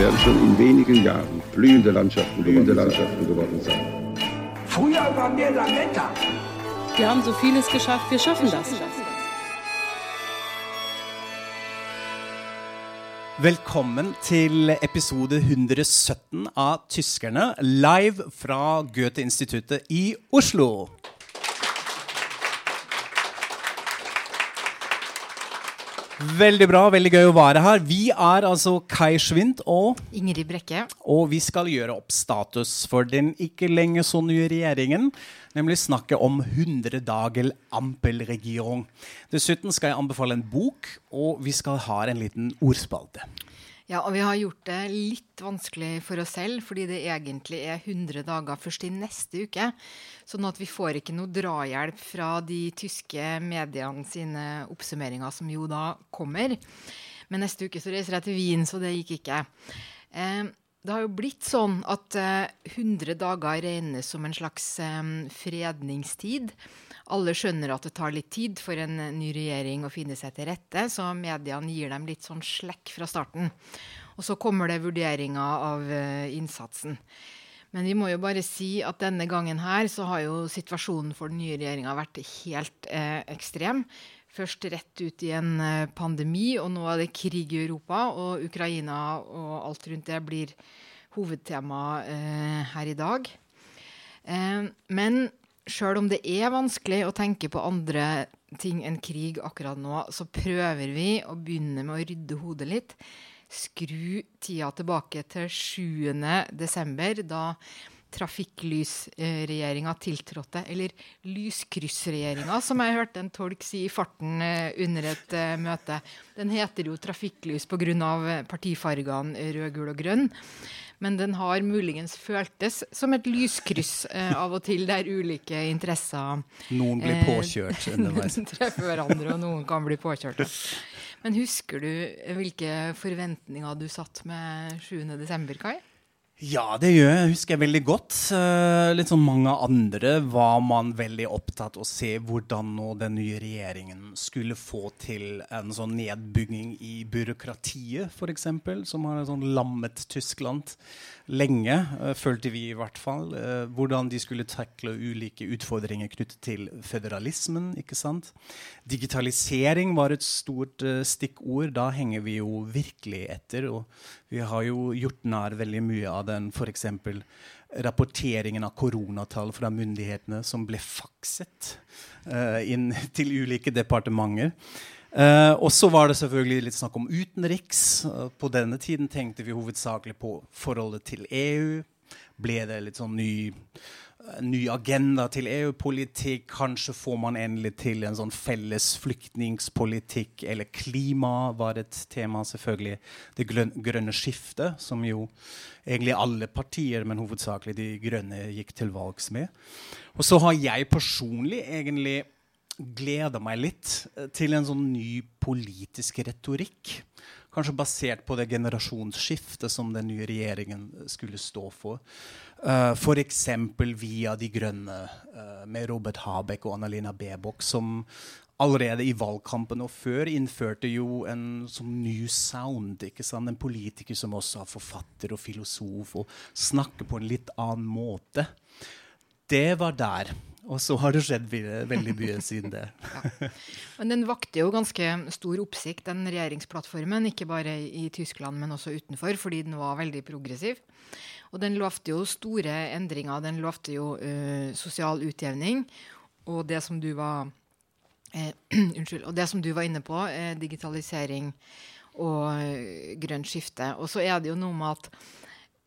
Werden schon in wenigen Jahren blühende Landschaften, blühende Landschaften geworden sein. Früher waren wir Lametta. Wir haben so vieles geschafft, wir schaffen das. Velkommen til episode 117 av Tyskerne, live fra Goethe-instituttet i Oslo. Veldig bra, veldig gøy å være her. Vi er altså Kai Schwint og Ingrid Brekke. Og vi skal gjøre opp status for den ikke lenge så nye regjeringen. Nemlig snakke om 100 dager Ampelregierung. Dessuten skal jeg anbefale en bok, og vi skal ha en liten ordspalte. Ja, og vi har gjort det litt vanskelig for oss selv, fordi det egentlig er 100 dager først i neste uke. Sånn at vi får ikke noe drahjelp fra de tyske mediene sine oppsummeringer, som jo da kommer. Men neste uke så reiser jeg til Wien, så det gikk ikke. Eh, det har jo blitt sånn at eh, 100 dager regnes som en slags eh, fredningstid. Alle skjønner at det tar litt tid for en ny regjering å finne seg til rette, så mediene gir dem litt sånn slekk fra starten. Og så kommer det vurderinger av innsatsen. Men vi må jo bare si at denne gangen her så har jo situasjonen for den nye regjeringa vært helt eh, ekstrem. Først rett ut i en eh, pandemi, og nå er det krig i Europa. Og Ukraina og alt rundt det blir hovedtema eh, her i dag. Eh, men sjøl om det er vanskelig å tenke på andre ting enn krig akkurat nå, så prøver vi å begynne med å rydde hodet litt. Skru tida tilbake til 7. desember, da trafikklysregjeringa tiltrådte. Eller lyskryssregjeringa, som jeg hørte en tolk si i farten eh, under et uh, møte. Den heter jo trafikklys pga. partifargene rød, gul og grønn. Men den har muligens føltes som et lyskryss eh, av og til, der ulike interesser Noen blir påkjørt underveis. treffer hverandre, og noen kan bli påkjørt. Men husker du hvilke forventninger du satt med 7.12., Kai? Ja, det gjør jeg. Husker jeg veldig godt. Uh, litt som mange andre var man veldig opptatt av å se hvordan nå den nye regjeringen skulle få til en sånn nedbygging i byråkratiet, f.eks., som har sånn lammet Tyskland lenge, uh, følte vi i hvert fall. Uh, hvordan de skulle takle ulike utfordringer knyttet til føderalismen. ikke sant? Digitalisering var et stort stikkord. Da henger vi jo virkelig etter. og vi har jo gjort nær veldig mye av den f.eks. rapporteringen av koronatall fra myndighetene som ble fakset uh, inn til ulike departementer. Uh, og så var det selvfølgelig litt snakk om utenriks. Uh, på denne tiden tenkte vi hovedsakelig på forholdet til EU. Ble det litt sånn ny ny agenda til EU-politikk. Kanskje får man endelig til en sånn felles flyktningpolitikk. Eller klima var et tema, selvfølgelig. Det grønne skiftet, som jo egentlig alle partier, men hovedsakelig de grønne, gikk til valgs med. Og så har jeg personlig egentlig gleda meg litt til en sånn ny politisk retorikk. Kanskje basert på det generasjonsskiftet som den nye regjeringen skulle stå for. Uh, F.eks. via De Grønne uh, med Robert Habeck og Annalena Bebok, som allerede i valgkampen og før innførte jo en sånn new sound. ikke sant? En politiker som også er forfatter og filosof og snakker på en litt annen måte. Det var der. Og så har det skjedd veldig mye siden det. ja. Men den vakte jo ganske stor oppsikt, den regjeringsplattformen. Ikke bare i Tyskland, men også utenfor, fordi den var veldig progressiv. Og den lovte jo store endringer. Den lovte jo uh, sosial utjevning. Og det som du var eh, Unnskyld. Og det som du var inne på, eh, digitalisering og uh, grønt skifte. Og så er det jo noe med at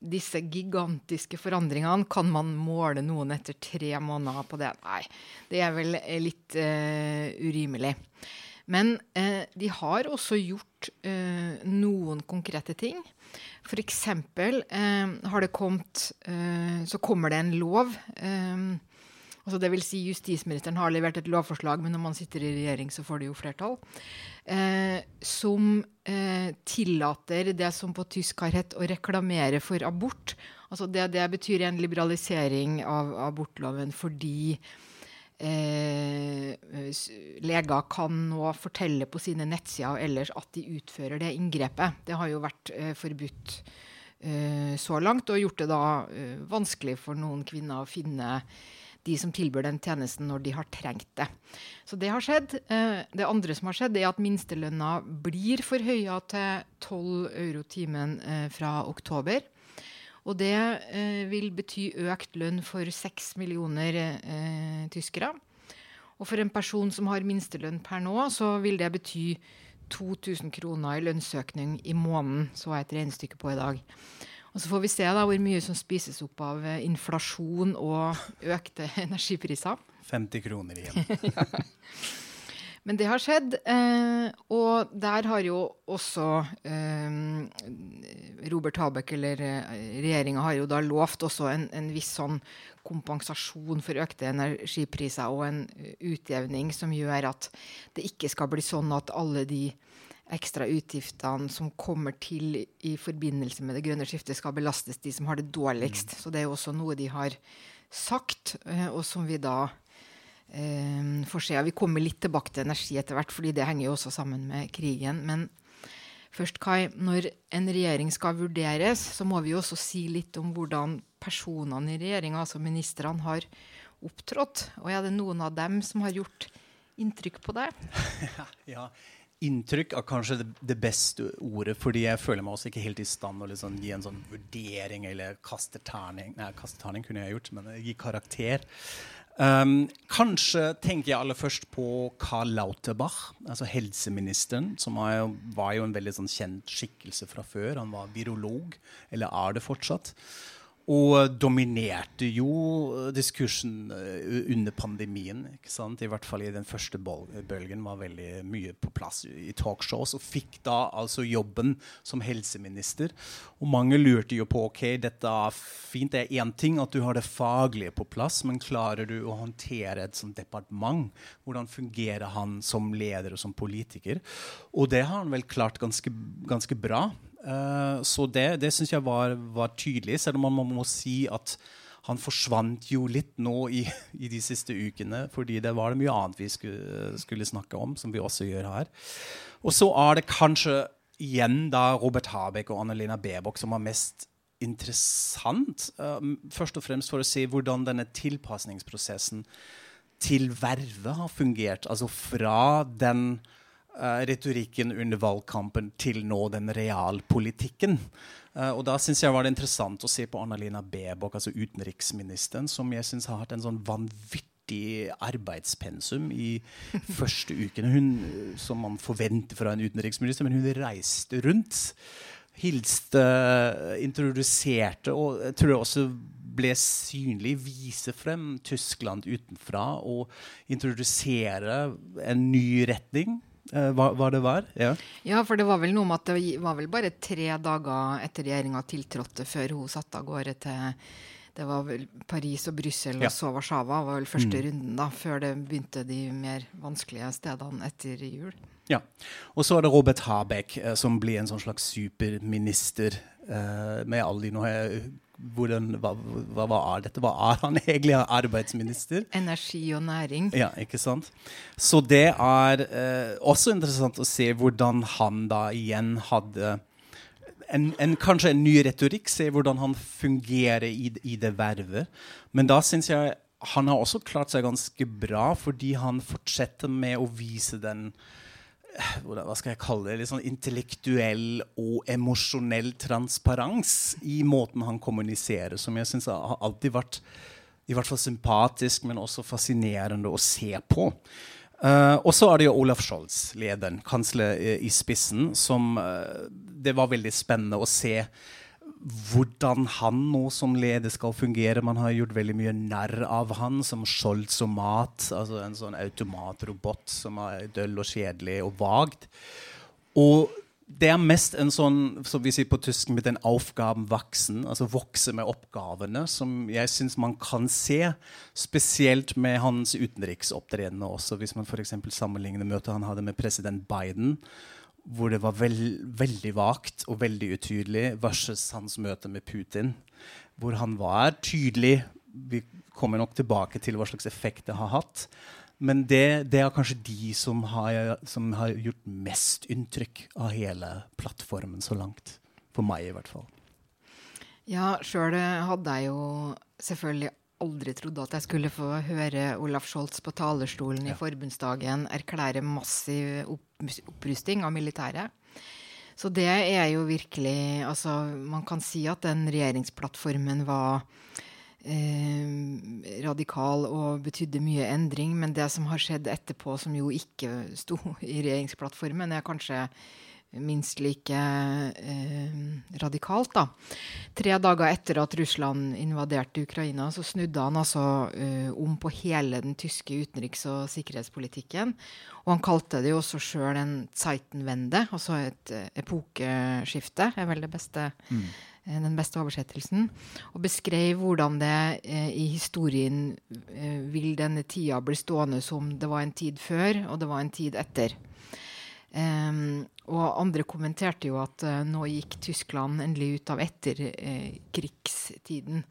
disse gigantiske forandringene, kan man måle noen etter tre måneder på det? Nei, det er vel litt uh, urimelig. Men uh, de har også gjort uh, noen konkrete ting. Eksempel eh, har det kommet eh, Så kommer det en lov. Eh, altså det vil si Justisministeren har levert et lovforslag, men når man sitter i regjering, så får det jo flertall. Eh, som eh, tillater det som på tysk har hett å reklamere for abort. Altså det, det betyr en liberalisering av abortloven fordi eh, leger kan nå fortelle på sine nettsider og ellers at de utfører det inngrepet. Det har jo vært eh, forbudt eh, så langt, og gjort det da eh, vanskelig for noen kvinner å finne de som tilbyr den tjenesten når de har trengt det. Så det har skjedd. Eh, det andre som har skjedd, er at minstelønna blir forhøya til 12 euro timen eh, fra oktober. Og det eh, vil bety økt lønn for 6 millioner tyskere. Og for en person som har minstelønn per nå, så vil det bety 2000 kroner i lønnsøkning i måneden, så jeg et regnestykke på i dag. Og så får vi se da hvor mye som spises opp av eh, inflasjon og økte energipriser. 50 kroner igjen. ja. Men det har skjedd. Eh, og der har jo også eh, Robert Habeck, eller regjeringa, har jo da lovt også en, en, viss sånn kompensasjon for økte energipriser og en utjevning som gjør at det ikke skal bli sånn at alle de ekstra utgiftene som kommer til i forbindelse med det grønne skiftet, skal belastes de som har det dårligst. Mm. Så det er jo også noe de har sagt, eh, og som vi da eh, får se. Vi kommer litt tilbake til energi etter hvert, fordi det henger jo også sammen med krigen. Men først, Kai, når en regjering skal vurderes, så må vi jo også si litt om hvordan personene i regjeringa, altså ministrene, har opptrådt. Og er det noen av dem som har gjort inntrykk på deg? ja, inntrykk er kanskje det, det, beste ordet, fordi jeg føler meg også ikke helt i stand å liksom gi en sånn vurdering eller kaste terning. Nei, kaste terning kunne jeg gjort, men gi karakter. Um, kanskje tenker jeg aller først på Karl Lauterbach, altså helseministeren, som jo, var jo en veldig sånn kjent skikkelse fra før. Han var virolog, eller er det fortsatt. Og dominerte jo diskursen eh, under pandemien. ikke sant? I hvert fall i den første bølgen var veldig mye på plass i talkshows. Og fikk da altså jobben som helseminister. Og mange lurte jo på ok, dette er fint, det er én ting at du har det faglige på plass, men klarer du å håndtere et sånt departement? Hvordan fungerer han som leder og som politiker? Og det har han vel klart ganske, ganske bra. Uh, så det, det syns jeg var, var, tydelig, selv om man må si at han forsvant jo litt nå i, i, de siste ukene, fordi det var det mye annet vi skulle, skulle, snakke om, som vi også gjør her. Og så er det kanskje igjen da Robert Habeck og Annelina Baerbock som var mest interessant. Uh, først og fremst for å se hvordan denne tilpasningsprosessen til vervet har fungert. Altså fra den retorikken under valgkampen til nå den realpolitikken. Uh, og da syns jeg var det interessant å se på Annalena Bebok, altså utenriksministeren, som jeg syns har hatt en sånn vanvittig arbeidspensum i første ukene. Hun, som man forventer fra en utenriksminister, men hun reiste rundt. Hilste, introduserte og jeg tror jeg også ble synlig, vise frem Tyskland utenfra og introdusere en ny retning Eh, hva, hva, det var? Ja. ja. for det var vel noe med at det var vel bare tre dager etter regjeringa tiltrådte før hun satte av gårde til det var vel Paris og Brussel ja. og så Warszawa var vel første mm. runden, da, før det begynte de mer vanskelige stedene etter jul. Ja. Og så er det Robert Habeck, eh, som blir en sånn slags superminister eh, med alle de Nå har jeg hvordan, hva, hva, hva, er dette? Hva er han egentlig? Arbeidsminister? Energi og næring. Ja, ikke sant? Så det er eh, også interessant å se hvordan han da igjen hadde en, en, kanskje en ny retorikk. Se hvordan han fungerer i, i det vervet. Men da syns jeg han har også klart seg ganske bra, fordi han fortsetter med å vise den hva skal jeg kalle det, litt sånn intellektuell og emosjonell transparens i måten han kommuniserer, som jeg syns har alltid vært i hvert fall sympatisk, men også fascinerende å se på. Uh, og så er det jo Olaf Scholz, lederen, kansler i spissen, som uh, Det var veldig spennende å se hvordan han nå som leder skal fungere. Man har gjort veldig mye narr av han som Scholz-omat, altså en sånn automatrobot som er døll og kjedelig og vagt. Og det er mest en sånn som vi sier på tysk, med den oppgaven voksen, altså vokse med oppgavene, som jeg syns man kan se. Spesielt med hans utenriksopptredener også, hvis man f.eks. sammenligner møtet han hadde med president Biden, hvor det var veld, veldig vagt og veldig utydelig, versus hans møte med Putin, hvor han var tydelig. Vi kommer nok tilbake til hva slags effekt det har hatt. Men det, det, er kanskje de som har, som har, gjort mest inntrykk av hele plattformen så langt. For meg, i hvert fall. Ja, sjøl hadde jeg jo selvfølgelig aldri trodd at jeg skulle få høre Olaf Scholz på talerstolen ja. i forbundsdagen erklære massiv opprusting av militæret. Så det er jo virkelig Altså, man kan si at den regjeringsplattformen var eh, radikal og betydde mye endring. Men det som har skjedd etterpå, som jo ikke sto i regjeringsplattformen, er kanskje minst like eh, radikalt. da. Tre dager etter at Russland invaderte Ukraina, så snudde han altså eh, om på hele den tyske utenriks- og sikkerhetspolitikken. Og han kalte det jo også sjøl en Zeitenwende, altså et eh, epokeskifte, er vel beste. Mm Eh, den beste oversettelsen, og beskrev hvordan det eh, i historien eh, vil denne tida bli stående som det var en tid før, og det var en tid etter. Um, og andre kommenterte jo at uh, nå gikk Tyskland endelig ut av etterkrigstiden. Uh,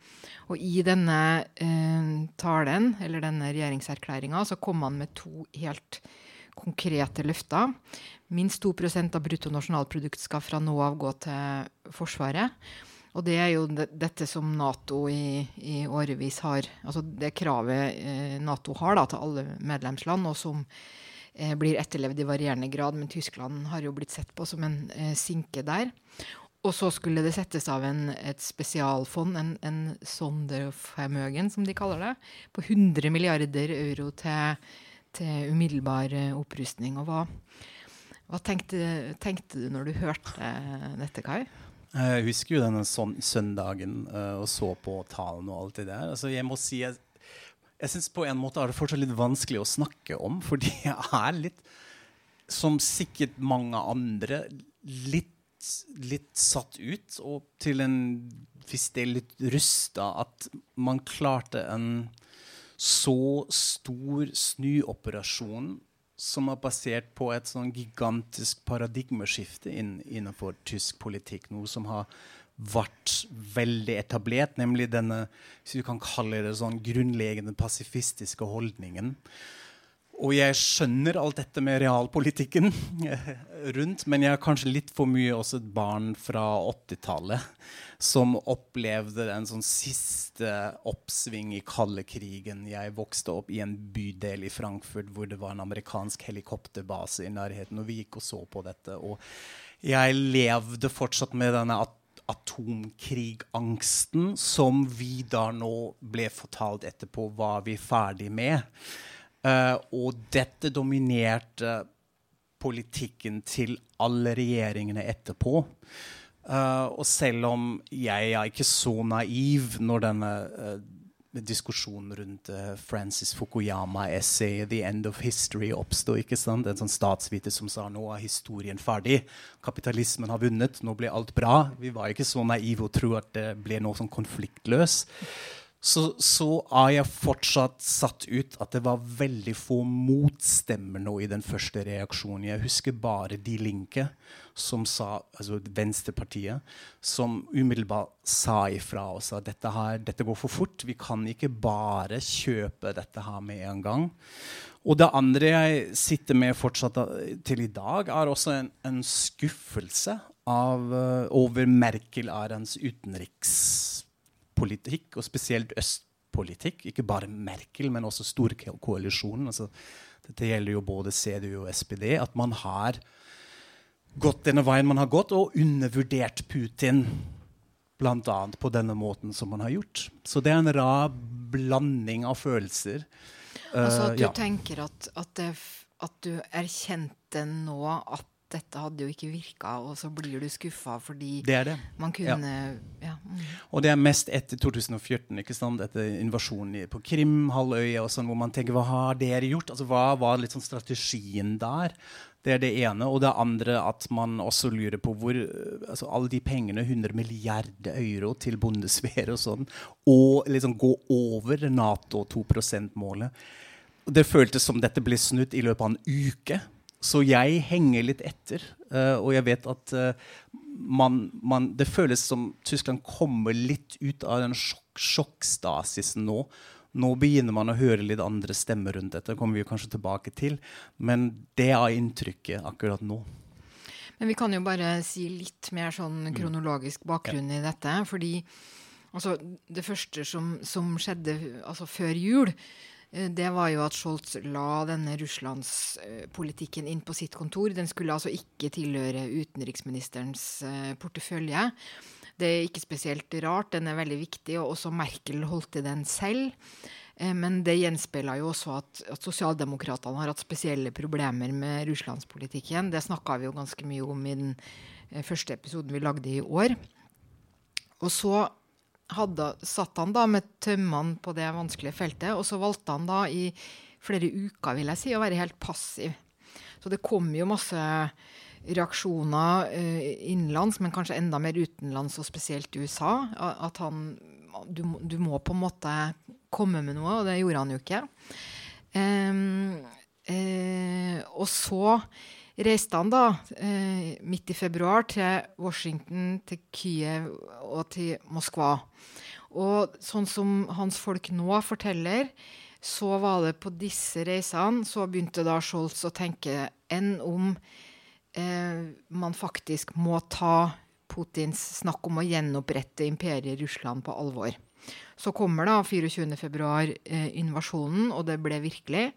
og i denne uh, talen, eller denne regjeringserklæringa, så kom han med to helt konkrete løfter. Minst 2% av bruttonasjonalprodukt skal fra nå av gå til Forsvaret. Og det er jo det, dette som Nato i, i årevis har Altså det kravet eh, Nato har da, til alle medlemsland, og som eh, blir etterlevd i varierende grad. Men Tyskland har jo blitt sett på som en eh, sinke der. Og så skulle det settes av en, et spesialfond, en, en Sondervermögen, som de kaller det, på 100 milliarder euro til, til umiddelbar eh, opprustning. Og hva, hva tenkte, tenkte, du når du hørte dette, Kai? Jeg husker jo denne søndagen uh, og så på talen og alt det der. Altså, jeg må si jeg, jeg syns på en måte er det fortsatt litt vanskelig å snakke om, fordi jeg er litt, som sikkert mange andre, litt, litt satt ut. Og til en viss del litt rusta at man klarte en så stor snuoperasjon som er basert på et sånn gigantisk paradigmeskifte inn, innenfor tysk politikk. Noe som har vært veldig etablert, nemlig denne hvis vi kan kalle det sånn grunnleggende pasifistiske holdningen og jeg skjønner alt dette med realpolitikken rundt, men jeg er kanskje litt for mye også et barn fra 80-tallet som opplevde en sånn siste oppsving i kalde krigen. Jeg vokste opp i en bydel i Frankfurt hvor det var en amerikansk helikopterbase i nærheten, og vi gikk og så på dette. Og jeg levde fortsatt med denne at atomkrigangsten som vi da nå ble fortalt etterpå var vi ferdig med. Uh, og dette dominerte politikken til alle regjeringene etterpå. Uh, og selv om jeg er ikke så naiv når denne uh, diskusjonen rundt Francis Fukuyama-essayet 'The End of History' oppsto. ikke sant? En sånn statsviter som sa nå er historien ferdig. Kapitalismen har vunnet, nå blir alt bra. Vi var ikke så naive og tro at det ble noe sånn konfliktløs så, så, er jeg fortsatt satt ut at det var veldig få motstemmer nå i den første reaksjonen. Jeg husker bare De Linke, som sa, altså Venstrepartiet, som umiddelbart sa ifra og sa dette, her, dette går for fort. Vi kan ikke bare kjøpe dette her med en gang. Og det andre jeg sitter med fortsatt til i dag, er også en, en skuffelse av, uh, over Merkel-ærens utenriks politikk, og spesielt østpolitikk. Ikke bare Merkel, men også storkoalisjonen. Altså, dette gjelder jo både CDU og SPD. At man har gått denne veien man har gått, og undervurdert Putin. Annet på denne måten som man har gjort. Så det er en rar blanding av følelser. Altså at du ja. tenker at, at, det, at, du erkjente nå at dette hadde jo ikke virka, og så blir du skuffa fordi Det det. man kunne ja. mm. Og det er mest etter 2014, ikke sant? etter invasjonen på på Krimhalvøya, og sånn, hvor man tenker hva har dere gjort? Altså, Hva var sånn strategien der? Det er det ene. Og det andre at man også lurer på hvor altså Alle de pengene, 100 milliarder euro til bondesfære og sånn, og liksom gå over Nato 2 %-målet. Det føltes som dette ble snudd i løpet av en uke. Så jeg henger litt etter. eh, og jeg vet at eh, man, man, det føles som Tyskland kommer litt ut av den sjokk, sjokkstasisen nå. Nå begynner man å høre litt andre stemmer rundt dette. Det kommer vi kanskje tilbake til. Men det er inntrykket akkurat nå. Men vi kan jo bare si litt mer sånn kronologisk bakgrunn i dette. Fordi altså, det første som, som skjedde altså, før jul, det var jo at Scholz la denne russlandspolitikken inn på sitt kontor. Den skulle altså ikke tilhøre utenriksministerens eh, portefølje. Det er ikke spesielt rart, den er veldig viktig, og også Merkel holdt i den selv. Eh, Men det gjenspeiler jo også at, at sosialdemokratene har hatt spesielle problemer med russlandspolitikken. Det snakka vi jo ganske mye om i den eh, første episoden vi lagde i år. Og så hadde, satt han da med tømmene på det vanskelige feltet, og så valgte han da i flere uker vil jeg si, å være helt passiv. Så det kom jo masse reaksjoner uh, innenlands, men kanskje enda mer utenlands, og spesielt i USA. At han du, du må på en måte komme med noe, og det gjorde han jo ikke. Um, uh, og så reiste han da eh, midt i februar til Washington, til Kyiv og til Moskva. Og sånn som hans folk nå forteller, så var det på disse reisene så begynte da Scholz å tenke enn om eh, man faktisk må ta Putins snakk om å gjenopprette imperiet Russland på alvor. Så kommer da 24.2 eh, invasjonen, og det ble virkelig.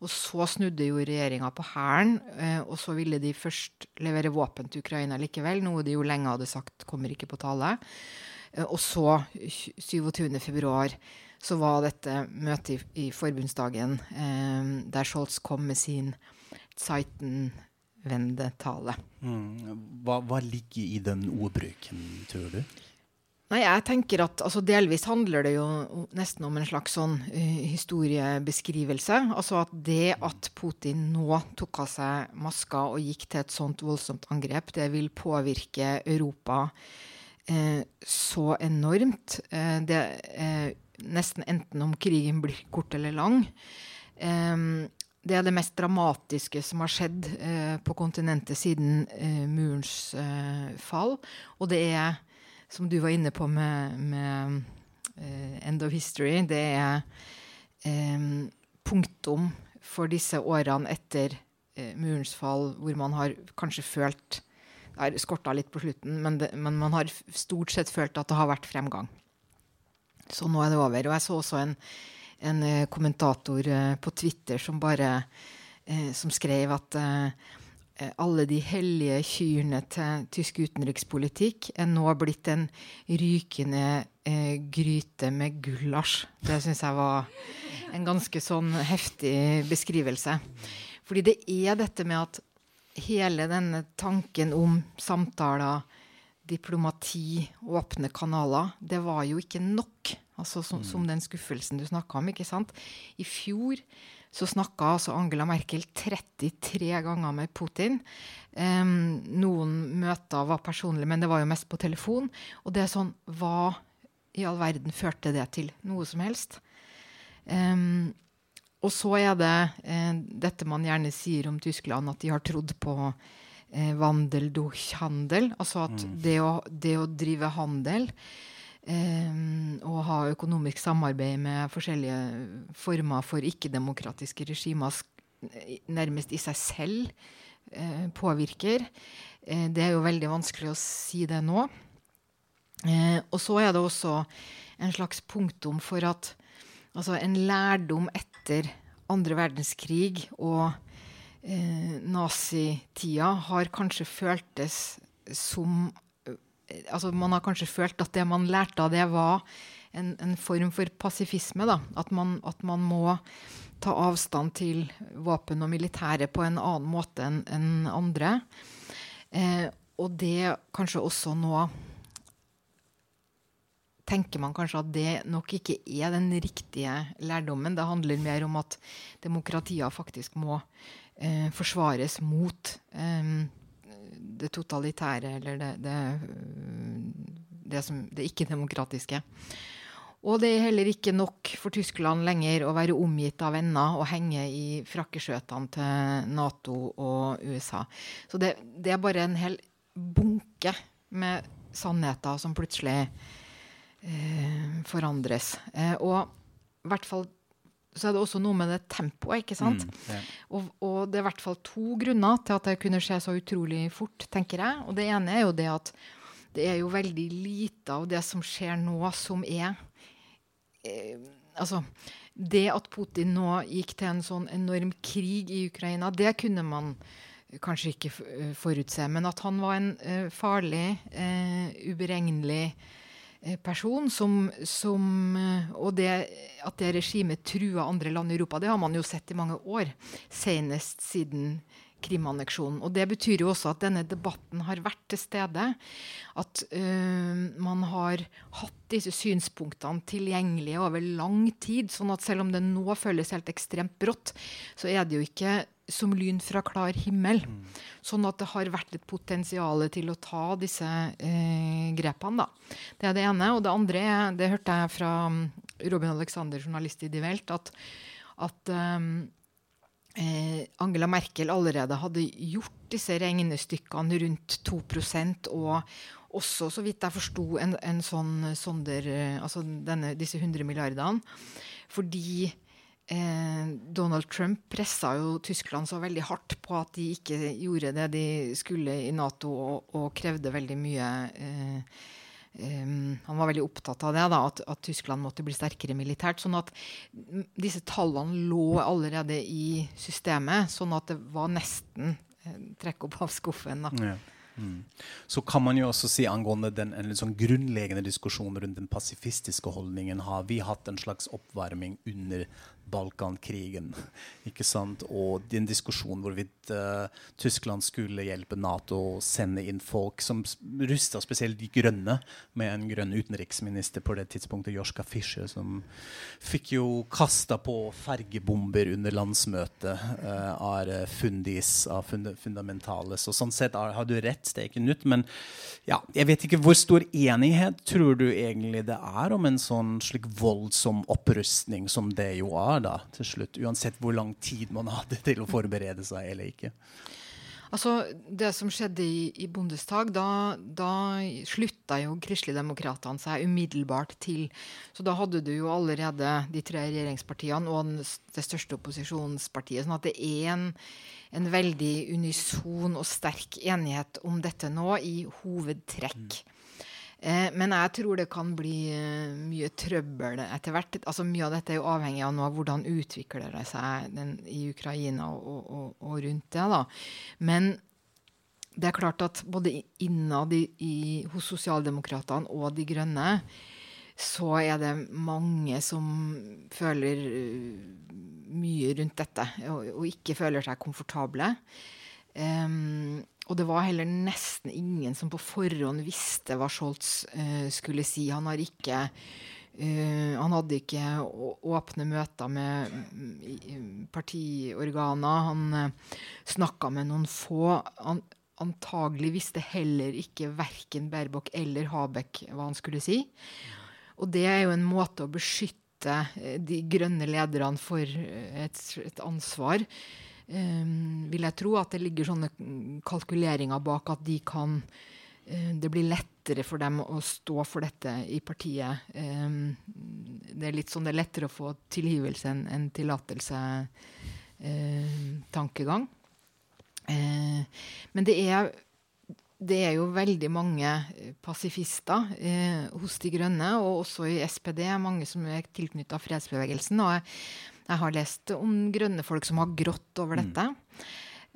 Og så snudde jo regjeringa på hælen, eh, og så ville de først levere våpen til Ukraina likevel, noe de jo lenge hadde sagt kommer ikke på tale. Eh, og så, 27.2, så var dette møtet i, i forbundsdagen, eh, der Scholz kom med sin Zeitenwende-tale. Mm. Hva, hva ligger i den ordbruken, tror du? Nei, jeg tenker at altså, Delvis handler det jo nesten om en slags sånn eh, historiebeskrivelse. Altså at det at Putin nå tok av seg maska og gikk til et sånt voldsomt angrep, det vil påvirke Europa eh, så enormt. Eh, det eh, Nesten enten om krigen blir kort eller lang. Det er det mest dramatiske som har skjedd på kontinentet siden murens fall. Og det er som du var inne på med, med uh, End of History, det er um, punktum for disse årene etter uh, murens fall, hvor man har kanskje følt Det har skorta litt på slutten, men, det, men man har stort sett følt at det har vært fremgang. Så nå er det over. Og jeg så også en, en kommentator uh, på Twitter som bare som skrev at eh, alle de hellige kyrne til tysk utenrikspolitikk er nå blitt en rykende eh, gryte med gulasj. Det syns jeg var en ganske sånn heftig beskrivelse. Fordi det er dette med at hele denne tanken om samtaler, diplomati, åpne kanaler, det var jo ikke nok. Altså som, som den skuffelsen du snakka om. ikke sant? I fjor så snakka altså Angela Merkel 33 ganger med Putin. Um, noen møter var personlige, men det var jo mest på telefon. Og det er sånn Hva i all verden førte det til? Noe som helst. Um, og så er det eh, dette man gjerne sier om Tyskland, at de har trodd på eh, vandel durch handel. Altså at det, å, det å drive handel og ha økonomisk samarbeid med forskjellige former for ikke-demokratiske regimer nærmest i seg selv eh, påvirker. Eh, det er jo veldig vanskelig å si det nå. Eh, og så er det også en slags punktum for at altså en lærdom etter andre verdenskrig og eh, nazitida har kanskje føltes som altså Man har kanskje følt at det man lærte av det, var en, en form for pasifisme. Da. At, man, at man må ta avstand til våpen og militære på en annen måte enn en andre. Eh, og det kanskje også nå tenker man kanskje at det nok ikke er den riktige lærdommen. Det handler mer om at demokratier faktisk må eh, forsvares mot eh, det totalitære eller det, det, det, som, det ikke-demokratiske. Og det er heller ikke nok for Tyskland lenger å være omgitt av venner og henge i frakkeskjøtene til Nato og USA. Så det, det er bare en hel bunke med sannheter som plutselig eh, forandres. Eh, og i hvert fall så er det også noe med det tempoet, ikke sant? Mm, ja. og, og, det er i hvert fall to grunner til at det kunne skje så utrolig fort, tenker jeg. Og det ene er jo det at det er jo veldig lite av det som skjer nå, som er eh, Altså, det at Putin nå gikk til en sånn enorm krig i Ukraina, det kunne man kanskje ikke forutse. Men at han var en eh, farlig, eh, uberegnelig person som, som, eh, Og det, at det regimet truer andre land i Europa, det har man jo sett i mange år. Senest siden Krimanneksjonen. Og det betyr jo også at denne debatten har vært til stede. At øh, man har hatt disse synspunktene tilgjengelige over lang tid. Sånn at selv om det nå føles helt ekstremt brått, så er det jo ikke som lyn fra klar himmel. Mm. Sånn at det har vært et potensial til å ta disse eh, grepene. Da. Det er det ene. Og det andre det hørte jeg fra mm, Robin Alexander, journalist i Die Welt, at, at um, eh, Angela Merkel allerede hadde gjort disse regnestykkene rundt 2% og også, så vidt jeg forsto, en, en sånn sonder, eh, altså denne, disse 100 milliardene. Fordi eh, Donald Trump pressa jo Tyskland så veldig hardt på at de ikke gjorde det de skulle i Nato, og, og krevde veldig mye eh, um, Han var veldig opptatt av det, da, at, at, Tyskland måtte bli sterkere militært. Sånn at disse tallene lå allerede i systemet, sånn at det var nesten eh, trekk opp av skuffen. da. Ja. Mm. Så kan man jo også si angående den en sånn grunnleggende diskusjonen rundt den pasifistiske holdningen. Har vi hatt en slags oppvarming under Balkankrigen. ikke sant? Og den diskusjonen hvorvidt uh, Tyskland skulle hjelpe Nato å sende inn folk som rusta spesielt de grønne, med en grønn utenriksminister på det tidspunktet, Joschka Fischer, som fikk jo kasta på fergebomber under landsmøtet uh, av fundis, av fund fundamentale. Så sånn sett har, du rett, det er ikke nytt. Men ja, jeg vet ikke hvor stor enighet tror du egentlig det er om en sånn slik voldsom opprustning som det jo er? Da, til slutt, uansett hvor lang tid man hadde til å forberede seg eller ikke? Altså, Det som skjedde i, i Bondestag, da, da slutta jo Kristeligdemokratene seg umiddelbart til. Så da hadde du jo allerede de tre regjeringspartiene og det største opposisjonspartiet. sånn at det er en, en veldig unison og sterk enighet om dette nå i hovedtrekk. Mm. Eh, men jeg tror det kan bli eh, mye trøbbel etter hvert. Altså, mye av dette er jo avhengig av nå, hvordan utvikler det seg den, i Ukraina og, og, og, rundt det. da. Men det er klart at både innad i, i, hos sosialdemokratene og De grønne så er det mange som føler uh, mye rundt dette, og, og, ikke føler seg komfortable. Um, og det var heller nesten ingen som på forhånd visste hva Scholz uh, skulle si. Han ikke uh, Han hadde ikke åpne møter med mm, partiorganer. Han uh, eh, snakka med noen få. Han antagelig visste heller ikke verken Baerbock eller Habeck hva han skulle si. Og det er jo en måte å beskytte de grønne lederne for et, et ansvar vil jeg tro at det ligger sånne kalkuleringer bak at de kan uh, Det blir lettere for dem å stå for dette i partiet. Um, det er litt sånn det er lettere å få tilgivelse enn en tillatelse-tankegang. Uh, men det er det er jo veldig mange pasifister eh, hos De Grønne, og også i SPD, mange som er tilknytta fredsbevegelsen. Og jeg jeg har lest om grønne folk som har grått over mm. dette. Mm.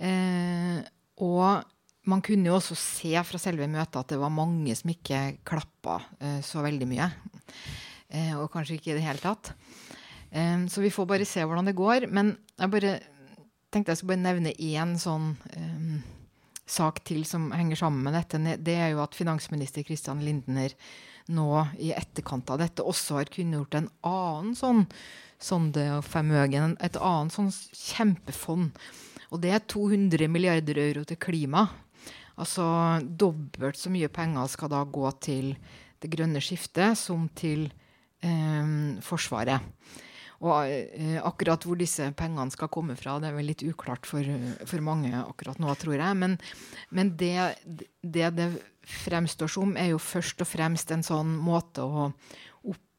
Eh, og man kunne jo også se fra selve møtet at det var mange som ikke klappa eh, så veldig mye. Eh, og kanskje ikke i det hele tatt. Eh, så vi får bare se hvordan det går. Men jeg bare tenkte jeg skulle bare nevne én sånn eh, sak til som henger sammen med dette. Det er jo at finansminister Christian Lindner nå i etterkant av dette også har kunngjort en annen sånn Sonde og Femøgen, et annet sånn kjempefond. Og det er 200 milliarder euro til klima. Altså dobbelt så mye penger skal da gå til det grønne skiftet som til eh, Forsvaret. Og eh, akkurat hvor disse pengene skal komme fra, det er vel litt uklart for, for mange akkurat nå, tror jeg. Men, men det, det, det fremstår som, er jo først og fremst en sånn måte å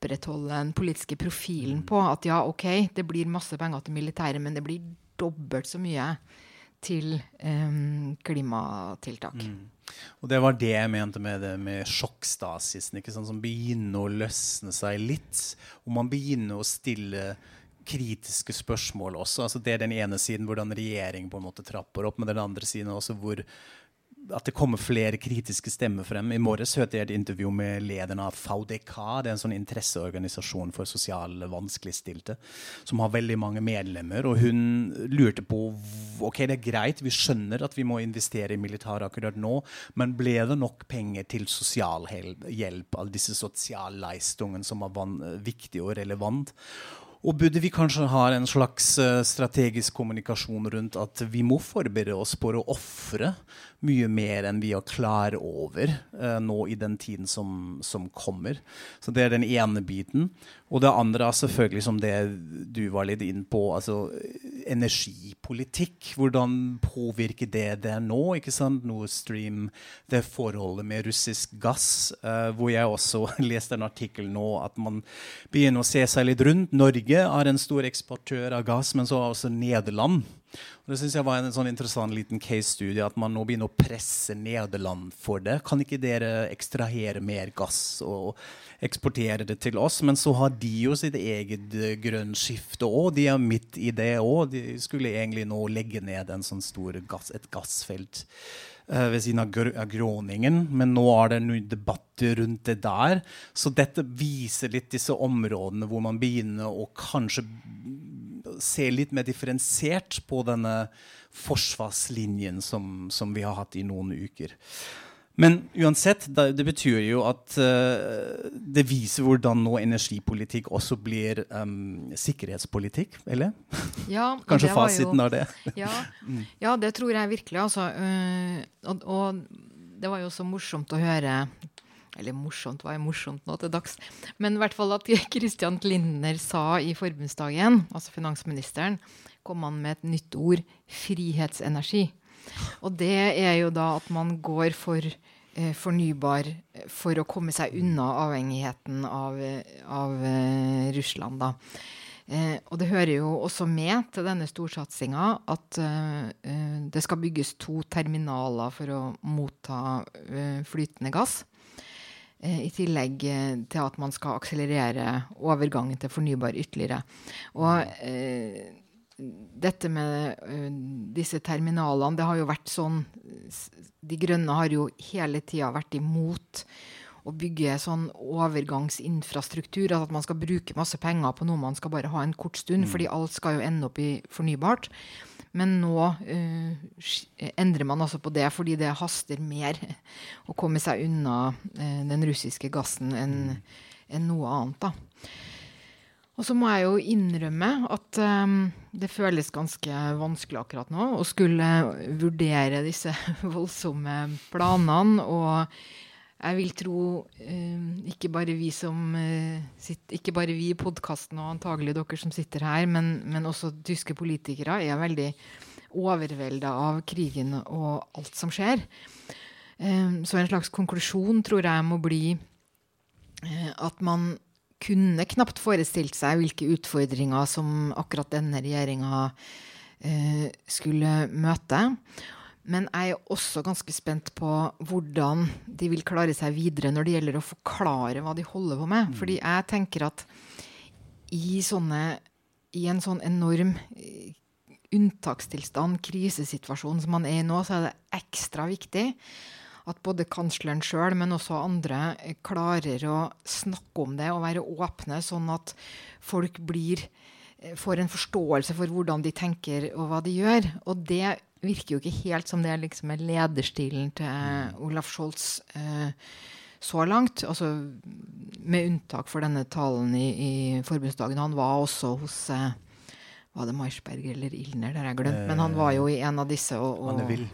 opprettholde den politiske profilen på. At ja, OK, det blir masse penger til militæret, men det blir dobbelt så mye til um, klimatiltak. Mm. Og det var det jeg mente med det med sjokkstasisen, ikke sånn, som begynner å løsne seg litt. Og man begynner å stille kritiske spørsmål også. Altså det er den ene siden hvordan regjeringen på en måte trapper opp, men den andre siden også hvor at det kommer flere kritiske stemmer frem. I morges hørte jeg et intervju med lederen av VDK. Det er en sånn interesseorganisasjon for sosial vanskeligstilte, som har veldig mange medlemmer. Og hun lurte på ok, det er greit, vi skjønner at vi må investere i militæret akkurat nå, men ble det nok penger til sosialhjelp, alle disse sosialleistungene som var viktig og relevant? Og burde vi kanskje ha en slags uh, strategisk kommunikasjon rundt at vi må forberede oss på å ofre mye mer enn vi er klar over uh, nå i den tiden som, som, kommer. Så det er den ene biten. Og det andre er selvfølgelig som det du var litt inn på, altså energipolitikk. Hvordan påvirker det det nå? ikke sant? Nord Stream, det forholdet med russisk gass, uh, hvor jeg også leste en artikkel nå at man begynner å se seg litt rundt. Norge er en stor eksportør av gass, men så er også Nederland. Og det synes jeg var en sånn interessant liten case-studie at man nå begynner å presse Nederland for det. Kan ikke dere ekstrahere mer gass og eksportere det til oss? Men så har de jo sitt eget uh, grønt skifte òg. De er midt i det òg. De skulle egentlig nå legge ned en sånn stor gass, et gassfelt uh, ved siden av, gr av Gråningen. Men nå er det noen debatter rundt det der. Så dette viser litt disse områdene hvor man begynner å kanskje se litt mer differensiert på denne forsvarslinjen som, som vi har hatt i noen uker. Men uansett, det, betyr jo at uh, det viser hvordan nå energipolitikk også blir um, sikkerhetspolitikk, eller? Ja, Kanskje fasiten av det? ja, ja, det tror jeg virkelig, altså. Uh, og, og, det var jo så morsomt å høre eller morsomt, hva er morsomt nå til dags? Men i hvert fall at Christian Lindner sa i forbundsdagen, altså finansministeren, kom han med et nytt ord frihetsenergi. Og det er jo da at man går for eh, fornybar for å komme seg unna avhengigheten av, av eh, Russland, da. Eh, og det hører jo også med til denne storsatsinga at eh, eh, det skal bygges to terminaler for å motta eh, flytende gass. Eh, I tillegg eh, til at man skal akselerere overgangen til fornybar ytterligere. Og eh, dette med disse terminalene, det har jo vært sånn De Grønne har jo hele tida vært imot å bygge sånn overgangsinfrastruktur. Altså at man skal bruke masse penger på noe man skal bare ha en kort stund, mm. fordi alt skal jo ende opp i fornybart. Men nå uh, endrer man altså på det fordi det haster mer å komme seg unna uh, den russiske gassen enn en noe annet. da. Og så må jeg jo innrømme at um, det føles ganske vanskelig akkurat nå å skulle vurdere disse voldsomme planene. Og jeg vil tro uh, ikke bare vi som uh, sitter, ikke bare vi i podkasten og antagelig dere som sitter her, men, men også tyske politikere er veldig overvelda av krigen og alt som skjer. Um, så en slags konklusjon tror jeg må bli at man kunne knapt forestilt seg hvilke utfordringer som akkurat denne regjeringa skulle møte. Men jeg er også ganske spent på hvordan de vil klare seg videre når det gjelder å forklare hva de holder på med. Mm. Fordi jeg tenker at i, sånne, i en sånn enorm eh, unntakstilstand, krisesituasjon som man er i nå, så er det ekstra viktig at både kansleren sjøl, men også andre eh, klarer å snakke om det og være åpne, sånn at folk blir, eh, får en forståelse for hvordan de tenker og hva de gjør. Og det virker jo ikke helt som det liksom er lederstilen til Olaf Scholz eh, så langt. Altså, med unntak for denne talen i, i forbundsdagen. Han var også hos eh, Var det Maisberg eller Ilner? Det har jeg glemt. Men han var jo i en av disse. Og, og, Anne Will.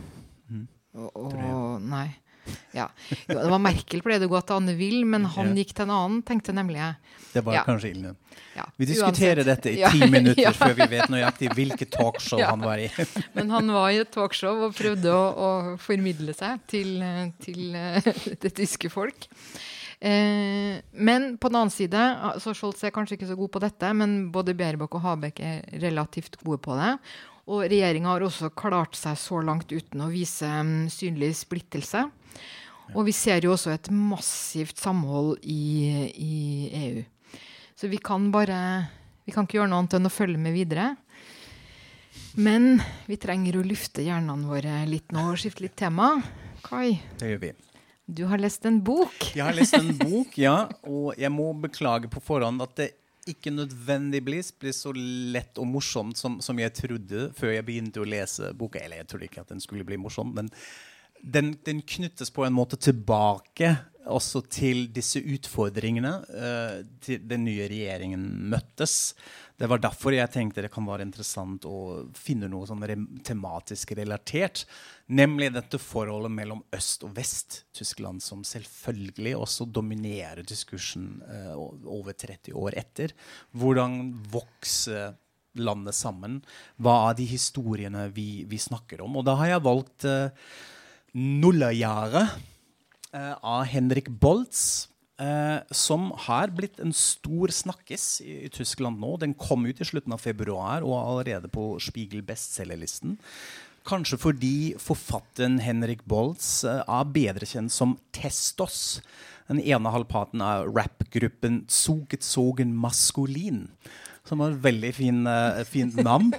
og, og, nei. Ja. Jo, det var Merkel pleide å gå til Anne Will, men han gikk til en annen, tenkte nemlig jeg. Det var Ja. kanskje Ilne. Ja, Vi diskuterer uansett. dette i ti minutter ja. før vi vet nøyaktig hvilket talkshow han var i. Men han var i et talkshow og prøvde å, å formidle seg til, til eh, det tyske folk. Eh, men på den annen side, så Scholz er kanskje ikke så god på dette, men både Baerbock og Habeck er relativt gode på det. Og regjeringa har også klart seg så langt uten å vise mm, synlig splittelse. Og vi ser jo også et massivt samhold i, i EU. Så vi kan bare Vi kan ikke gjøre noe annet enn å følge med videre. Men vi trenger å lufte hjernene våre litt nå og skifte litt tema. Kai, Det gjør vi. du har lest en bok. Jeg har lest en bok, ja, og jeg må beklage på forhånd at det ikke nødvendigvis blir så lett og morsomt som, som jeg trodde før jeg begynte å lese boka. Eller jeg trodde ikke at den skulle bli morsom, men den, den knyttes på en måte tilbake også til disse utfordringene uh, til den nye regjeringen møttes. Det var derfor jeg tenkte det kan være interessant å finne noe sånn re tematisk relatert. Nemlig dette forholdet mellom øst og vest-Tyskland, som selvfølgelig også dominerer diskursen uh, over 30 år etter. Hvordan vokser landet sammen? Hva er de historiene vi, vi snakker om? Og da har jeg valgt uh, Nullerjahre eh, av Henrik Boltz. eh, som har blitt en stor snakkis i, i Tyskland nå. Den kom ut i slutten av februar og er allerede på Spiegel bestselgerlisten. Kanskje fordi forfatteren Henrik Boltz eh, er bedre kjent som Testos. Den ene halvparten av rappgruppen Zugezogen Maskulin. Som har et veldig fin, eh, fint navn.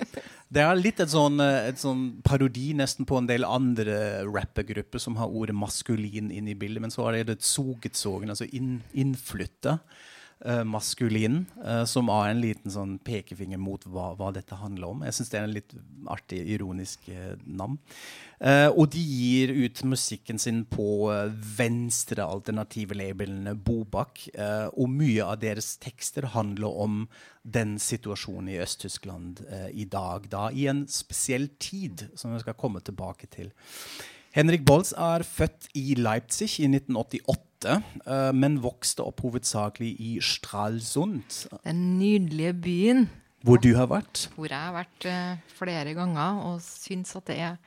Det er litt et sånn, eh, et sånn parodi nesten på en del andre rappergrupper som har ordet maskulin inn i bildet, men så er det et Zugezogen, altså inn, innflytta eh, maskulin, eh, som har en liten sånn pekefinger mot hva, hva dette handler om. Jeg syns det er en litt artig, ironisk eh, navn. Og de gir ut musikken sin på venstre alternative labelene Bobak. og mye av deres tekster handler om den situasjonen i Øst-Tyskland i dag. Da i en spesiell tid, som vi skal komme tilbake til. Henrik Bolz er født i Leipzig i 1988, eh, men vokste opp hovedsakelig i Stralsund, Den nydelige byen hvor du har vært. hvor jeg har vært eh, flere ganger og syns at det er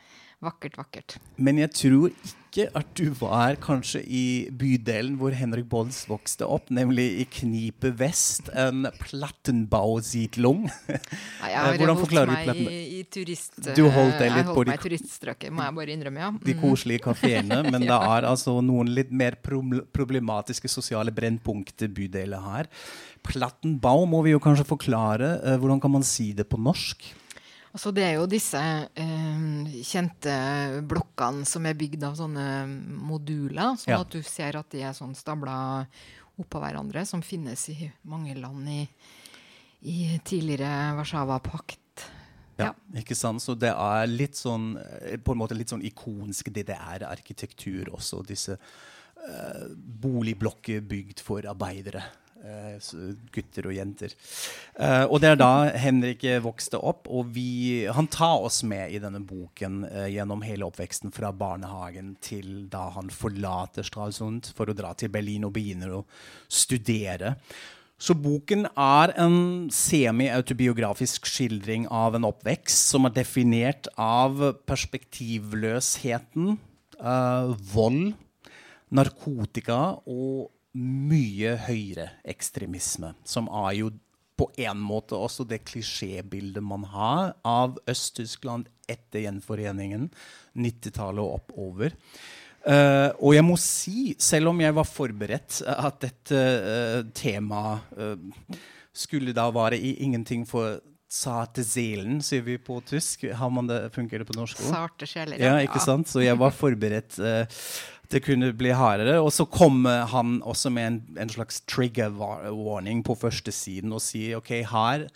vakkert, vakkert. Men jeg tror ikke at du var kanskje i bydelen hvor Henrik Bolls vokste opp, nemlig i Knipe vest, en Plattenbausiedlung. Nei, Eh, jeg har hvordan forklarer du Platten- i, i turist... Du holdt deg jeg litt på holdt de- meg i turiststrøket, må jeg bare innrømme, ja. de Mm. koselige kafeene, men det er altså noen litt mer problematiske sosiale brennpunkter bydeler her. Plattenbau må vi jo kanskje forklare. Eh, hvordan kan man si det på norsk? Altså, det er jo disse eh, kjente blokkene som er bygd av sånne moduler, sånn Ja. at du ser at de er sånn stabla oppå hverandre, som finnes i mange land i, i tidligere Warszawa-pakt. Ja, ikke sant? Så det er litt sånn eh, på en måte litt sånn ikonsk DDR-arkitektur også. Disse eh, boligblokker bygd for arbeidere. Eh, gutter og jenter. Eh, og det er da Henrik vokste opp, og vi, han tar oss med i denne boken eh, gjennom hele oppveksten fra barnehagen til da han forlater Stralsund for å dra til Berlin og begynner å studere. Så boken er en semi-autobiografisk skildring av en oppvekst som er definert av perspektivløsheten, vold, narkotika og mye høyreekstremisme, som er jo på en måte også det klisjébildet man har av Øst-Tyskland etter gjenforeningen, 90-tallet og oppover. Uh, og jeg må si, selv om jeg var forberedt, eh, at dette uh, temaet uh, skulle da være i ingenting for sarte zelen, sier vi på tysk. Har man det, funker det på norsk òg? Sarte sjeler. Ja, ikke sant? Så jeg var forberedt. eh, det kunne bli hardere. Og så kommer han også med en, en slags trigger warning på første siden og sier OK, her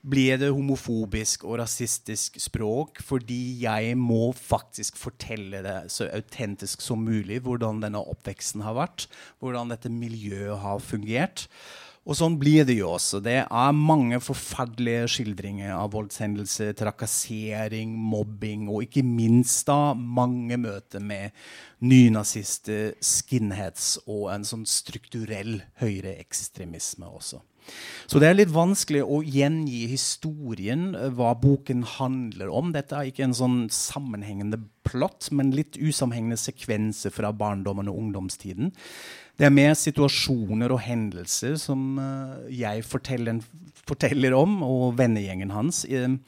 blir det homofobisk og rasistisk språk fordi jeg må faktisk fortelle det så autentisk som mulig hvordan denne oppveksten har vært, hvordan dette miljøet har fungert. Og sånn blir det jo også. Det er mange forferdelige skildringer av voldshendelser, trakassering, mobbing og ikke minst da mange møter med nynazister, skinheads og en sånn strukturell høyreekstremisme også. Så det er litt vanskelig å gjengi historien, eh, hva boken handler om. Dette er ikke en sånn sammenhengende plott, men litt usammenhengende sekvenser fra barndommen og ungdomstiden. Det er mer situasjoner og hendelser som uh, jeg forteller, forteller, om, og vennegjengen hans. Uh,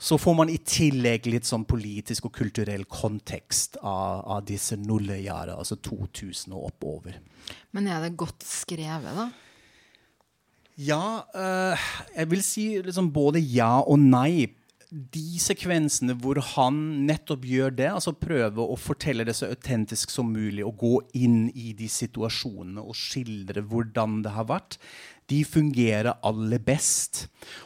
så får man i tillegg litt sånn politisk og kulturell kontekst av, av disse nullegjerdene, altså 2000 og oppover. Men er det godt skrevet, da? Ja, uh, jeg vil si liksom både ja og nei. De sekvensene hvor han nettopp gjør det, altså prøver å fortelle det så autentisk som mulig og gå inn i de situasjonene og skildre hvordan det har vært, de fungerer aller best.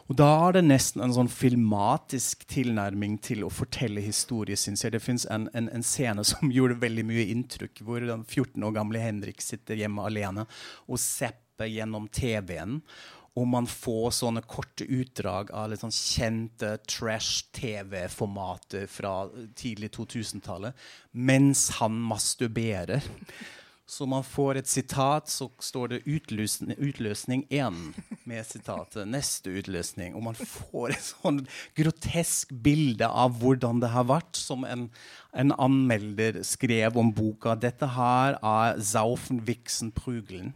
Og da er det nesten en sånn filmatisk tilnærming til å fortelle historie, syns jeg. Det fins en, en, en, scene som gjorde veldig mye inntrykk, hvor den 14 år gamle Henrik sitter hjemme alene og sepper gjennom TV-en. Og man får sånne korte utdrag av litt sånn kjente trash-TV-formater fra tidlig 2000-tallet mens han masturberer. Så man får et sitat, så står det utløsning, utløsning 1 med sitatet. Neste utløsning. Og man får et sånn grotesk bilde av hvordan det har vært, som en, en anmelder skrev om boka. Dette her er Zaufen Vixen, Prugelen.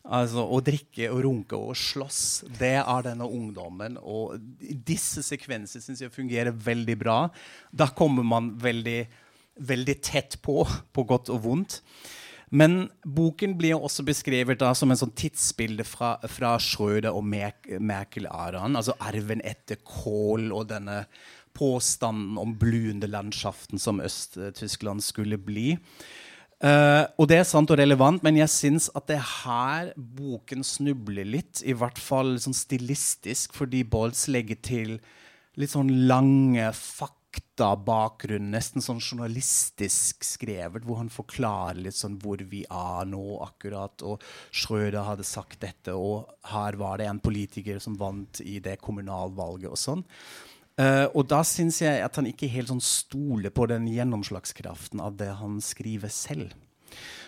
Altså Å drikke og runke og slåss, det er denne ungdommen. Og disse sekvensene syns jeg fungerer veldig bra. Da kommer man veldig, veldig tett på, på godt og vondt. Men boken blir også beskrevet da som en sånn tidsbilde fra, fra Schrøder og Merkel-æraen. Altså arven etter Kohl og denne påstanden om bluende landschaften som Øst-Tyskland skulle bli. Uh, og det er sant og relevant, men jeg syns at det er her boken snubler litt. I hvert fall sånn stilistisk, fordi Bolts legger til litt sånn lange faktabakgrunn, nesten sånn journalistisk skrevet, hvor han forklarer litt sånn hvor vi er nå akkurat. Og Schrøder hadde sagt dette, og her var det en politiker som vant i det kommunalvalget og sånn. Uh, og da syns jeg at han ikke helt sånn stoler på den gjennomslagskraften av det han skriver selv.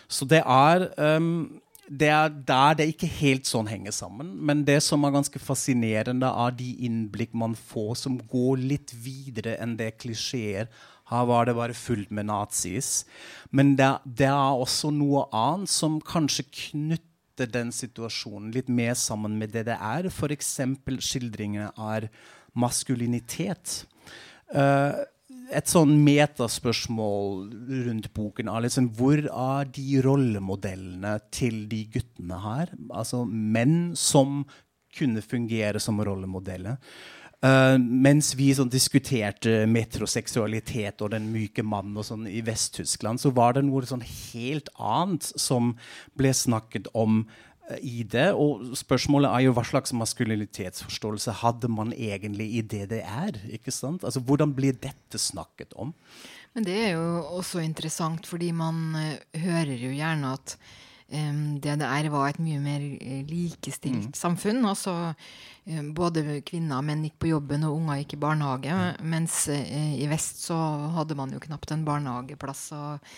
Så det er, um, det er der det ikke helt sånn henger sammen. Men det som er ganske fascinerende, er de innblikk man får som går litt videre enn det klisjeer. Her var det bare fullt med nazis. Men det, det er også noe annet som kanskje knytter den situasjonen litt mer sammen med det det er. F.eks. skildringene er maskulinitet. Uh, et sånn metaspørsmål rundt boken er liksom Hvor er de rollemodellene til de guttene her? Altså menn som kunne fungere som rollemodeller. Uh, mens vi sånn, diskuterte metroseksualitet og den myke mannen og sånn i Vest-Tyskland, så var det noe sånn helt annet som ble snakket om i det. Og spørsmålet er jo hva slags maskulinitetsforståelse hadde man egentlig i DDR? ikke sant? Altså, Hvordan blir dette snakket om? Men det er jo også interessant, fordi man uh, hører jo gjerne at um, DDR var et mye mer eh, likestilt mm. samfunn. Altså um, både kvinner og menn gikk på jobben, og unger gikk i barnehage. Mm. Mens uh, i vest så hadde man jo knapt en barnehageplass, og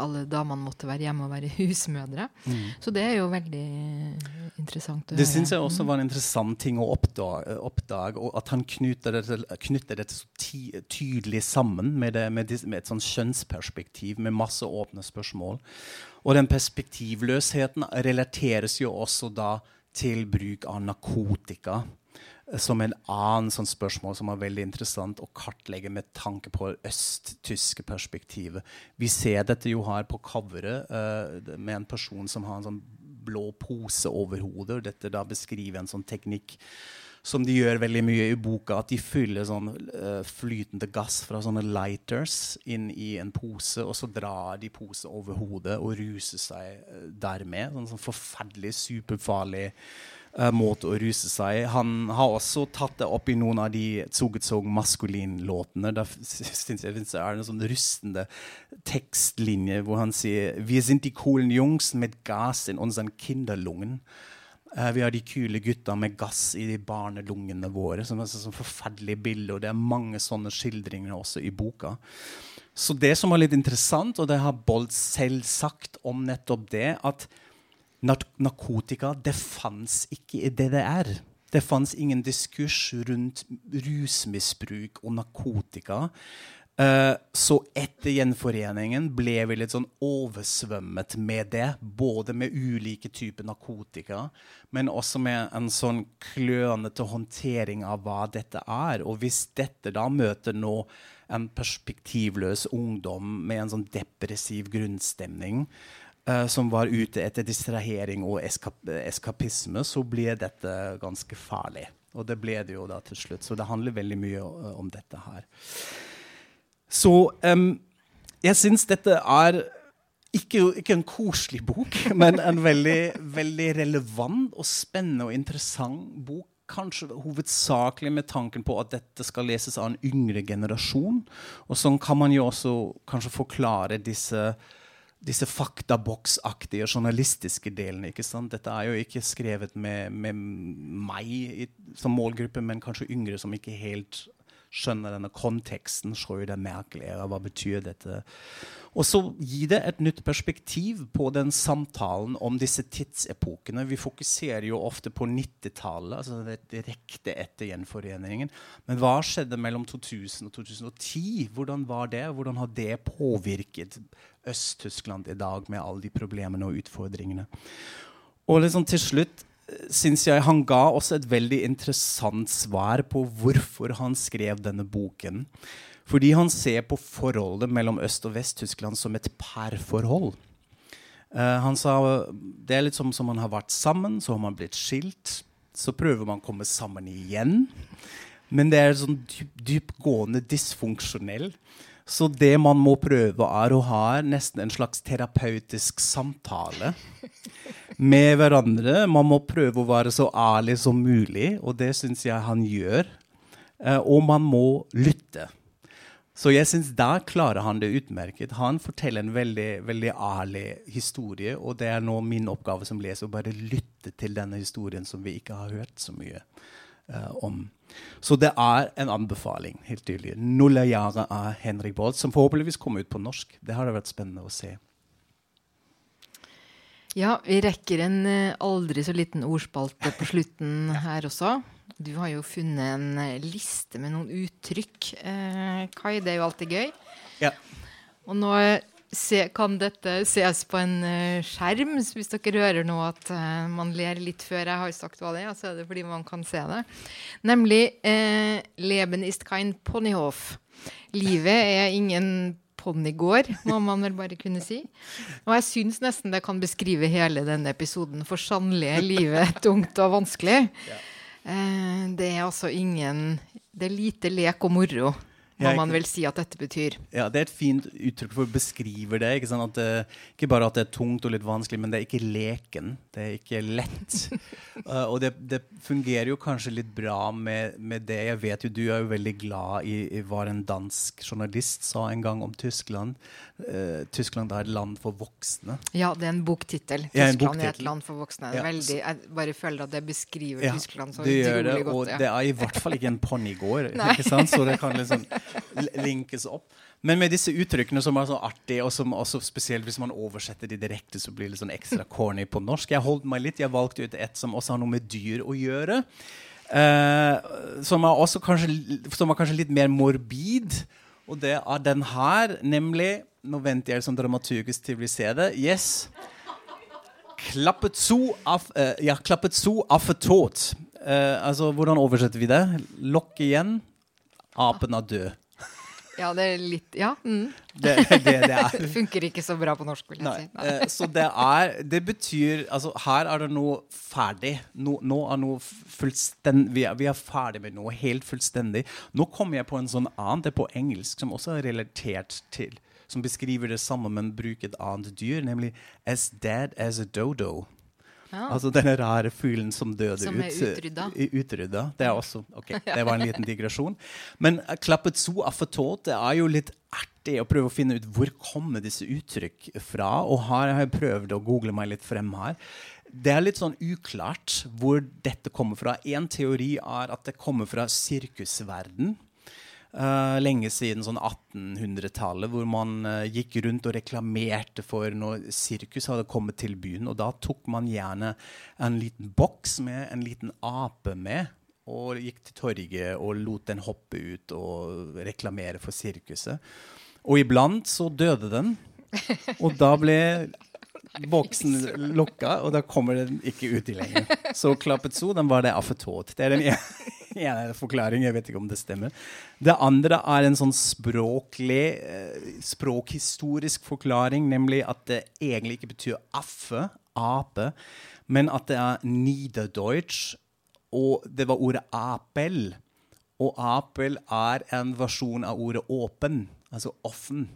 alle damene måtte være hjemme og være husmødre. Mm. Så det er jo veldig interessant å det høre. Det syns jeg også mm. var en interessant ting å oppdage, oppdage og at han knytter dette, knytter dette så tydelig sammen med, det, med, med et sånn kjønnsperspektiv, med masse åpne spørsmål. Og den perspektivløsheten relateres jo også da til bruk av narkotika eh, som en annen sånn spørsmål som er veldig interessant å kartlegge med tanke på øst-tyske perspektivet. Vi ser dette jo her på coveret uh, med en person som har en sånn blå pose over hodet. og Dette da beskriver en sånn teknikk som de gjør veldig mye i boka, at de fyller sånn uh, flytende gass fra sånne lighters inn i en pose, og så drar de pose over hodet og ruser seg uh, dermed. Sånn, sånn forferdelig superfarlig uh, måte å ruse seg. Han har også tatt det opp i noen av de Zugezog Maskulin-låtene. Da syns jeg det er en sånn rustende tekstlinje hvor han sier Vi sind die coolen Jungs med gass in unseren Kinderlungen. Eh, vi har de kule gutta med gass i de barnelungene våre. Som er sånn forferdelig bilde, og det er mange sånne skildringer også i boka. Så det som var litt interessant, og det har Bolt selv sagt om nettopp det, at narkotika det fantes ikke i DDR. Det fantes ingen diskurs rundt rusmisbruk og narkotika. Uh, så etter gjenforeningen ble vi litt sånn oversvømmet med det. Både med ulike typer narkotika, men også med en sånn klønete håndtering av hva dette er. Og hvis dette da møter nå en perspektivløs ungdom med en sånn depressiv grunnstemning, uh, som var ute etter distrahering og eskap eskapisme, så blir dette ganske farlig. Og det ble det jo da til slutt. Så det handler veldig mye uh, om dette her. Så um, jeg syns dette er ikke, ikke, en koselig bok, men en veldig, veldig relevant og spennende og interessant bok. Kanskje hovedsakelig med tanken på at dette skal leses av en yngre generasjon. Og sånn kan man jo også kanskje forklare disse, disse faktaboksaktige journalistiske delene. ikke sant? Dette er jo ikke skrevet med, med meg i, som målgruppe, men kanskje yngre som ikke helt skjønner denne konteksten, så Merkel, merkelig. Hva betyr dette? Og så gir det et nytt perspektiv på den samtalen om disse tidsepokene. Vi fokuserer jo ofte på 90-tallet, altså direkte etter gjenforeningen. Men hva skjedde mellom 2000 og 2010? Hvordan var det? Hvordan har det påvirket Øst-Tyskland i dag, med alle de problemene og utfordringene? Og liksom til slutt syns jeg han ga oss et veldig interessant svar på hvorfor han skrev denne boken. Fordi han ser på forholdet mellom Øst- og Vest-Tyskland som et parforhold. Uh, han sa det er litt som om man har vært sammen, så har man blitt skilt. Så prøver man å komme sammen igjen. Men det er sånn dyp, dypgående dysfunksjonell. Så det man må prøve, er å ha nesten en slags terapeutisk samtale med hverandre. Man må prøve å være så ærlig som mulig, og det syns jeg han gjør. Eh, og man må lytte. Så jeg syns der klarer han det utmerket. Han forteller en veldig, veldig ærlig historie, og det er nå min oppgave som leser å bare lytte til denne historien som vi ikke har hørt så mye uh, om. Så det er en anbefaling. helt tydelig. 'Nullajare' av Henrik Bolt, som forhåpentligvis kommer ut på norsk. Det har vært spennende å se. Ja, vi rekker en uh, aldri så liten ordspalte på slutten her også. Du har jo funnet en uh, liste med noen uttrykk. eh, Kai, det er jo alltid gøy. Ja. Og nå se, kan dette ses på en uh, skjerm. Så hvis dere hører nå at uh, man ler litt før jeg har sagt hva det er, så er det fordi man kan se det. Nemlig eh, 'Leben ist kein Ponyhof'. Livet er ingen ponnigård, må man vel bare kunne si. Og jeg syns nesten det kan beskrive hele denne episoden, for sannelig er livet tungt og vanskelig. det er altså ingen Det er lite lek og moro hva man vil si at dette betyr. Ja, Det er et fint uttrykk for å beskrive det. Ikke, at det, ikke bare at det er tungt og litt vanskelig, men det er ikke leken. Det er ikke lett. uh, og det, det, fungerer jo kanskje litt bra med, med, det. Jeg vet jo du er jo veldig glad i, i hva en dansk journalist sa en gang om Tyskland. Uh, Tyskland er et land for voksne. Ja, det er en boktittel. Tyskland ja, er et land for voksne. Ja. Veldig, jeg bare føler at det beskriver Tyskland så utrolig godt. Og det er i hvert fall ikke en ponnigård. Så det kan liksom linkes opp. Men med disse uttrykkene som er så artige, og som også spesielt hvis man oversetter de direkte, så blir det litt sånn ekstra corny på norsk. Jeg holdt meg litt, jeg valgte ut et som også har noe med dyr å gjøre. Eh, som, er også kanskje, som er kanskje litt mer morbid. Og det er den her, nemlig Nå venter jeg som dramaturgisk til vi ser det. Yes. Klappet zu af, eh, ja, klappet zu affetot. Uh, altså, hvordan oversetter vi det? Lokk igjen. Apen er død. Ja, det er litt Ja. Mm. Det, det, det, er. funker ikke så bra på norsk, vil jeg Nei. si. Nei. Eh, så det er Det betyr Altså, her er det noe ferdig. No, nå er noe fullstendig vi er, vi er, ferdig med noe helt fullstendig. Nå kommer jeg på en sånn annen, det er på engelsk, som også er relatert til Som beskriver det samme, men bruker et annet dyr, nemlig 'as dead as a dodo'. Ja. Altså denne rare fuglen som døde Som ut. Som er Utrydda. Det er også Ok, det var en liten digresjon. Men eh, klappet so affatåt, det er jo litt artig å prøve å finne ut hvor kommer disse uttrykk fra. Og her har jeg prøvd å google meg litt frem her. Det er litt sånn uklart hvor dette kommer fra. En teori er at det kommer fra sirkusverden. Eh, lenge siden sånn 1800-tallet, hvor man uh, gikk rundt og reklamerte for når sirkus hadde kommet til byen. Og da tok man gjerne en liten boks med en liten ape med. Og gikk til torget og lot den hoppe ut og reklamere for sirkuset. Og iblant så døde den. Og da ble boksen lukka, og da kommer den ikke uti lenger. Så klappet so, den var det affetot. Det er den ene ene forklaringen. Jeg vet ikke om det stemmer. Det andre er en sånn språklig, eh, språkhistorisk forklaring, nemlig at det egentlig ikke betyr affe, ape, men at det er niederdeutsch, og det var ordet apel. Og apel er en versjon av ordet åpen, altså offen.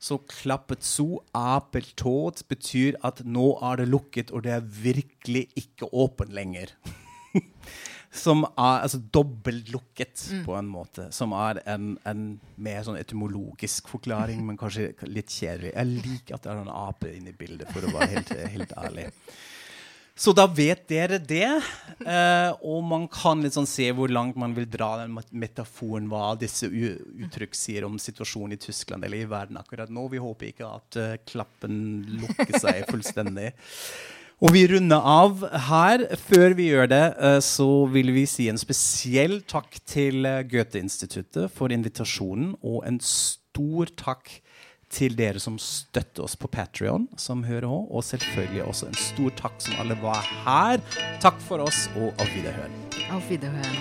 Så klappet so, apeltåt, betyr at nå er det lukket, og det er virkelig ikke åpen lenger. som er altså dobbeltlukket, på en måte. Som er en, en mer sånn etymologisk forklaring, men kanskje litt kjedelig. Jeg liker at det er en ape inne i bildet, for å være helt, helt ærlig. Så da vet dere det. Eh, og man kan sånn se hvor langt man vil dra den metaforen hva disse uttrykk sier om situasjonen i Tyskland eller i verden akkurat nå. Vi håper ikke at uh, klappen lukker seg fullstendig. Og vi runder av her. Før vi gjør det, eh, så vil vi si en spesiell takk til eh, Goethe-instituttet for invitasjonen, og en stor takk til dere som støtter oss på Patrion, som hører på, og selvfølgelig også en stor takk som alle var her. Takk for oss, og auf Wiederhören. Auf Wiederhören.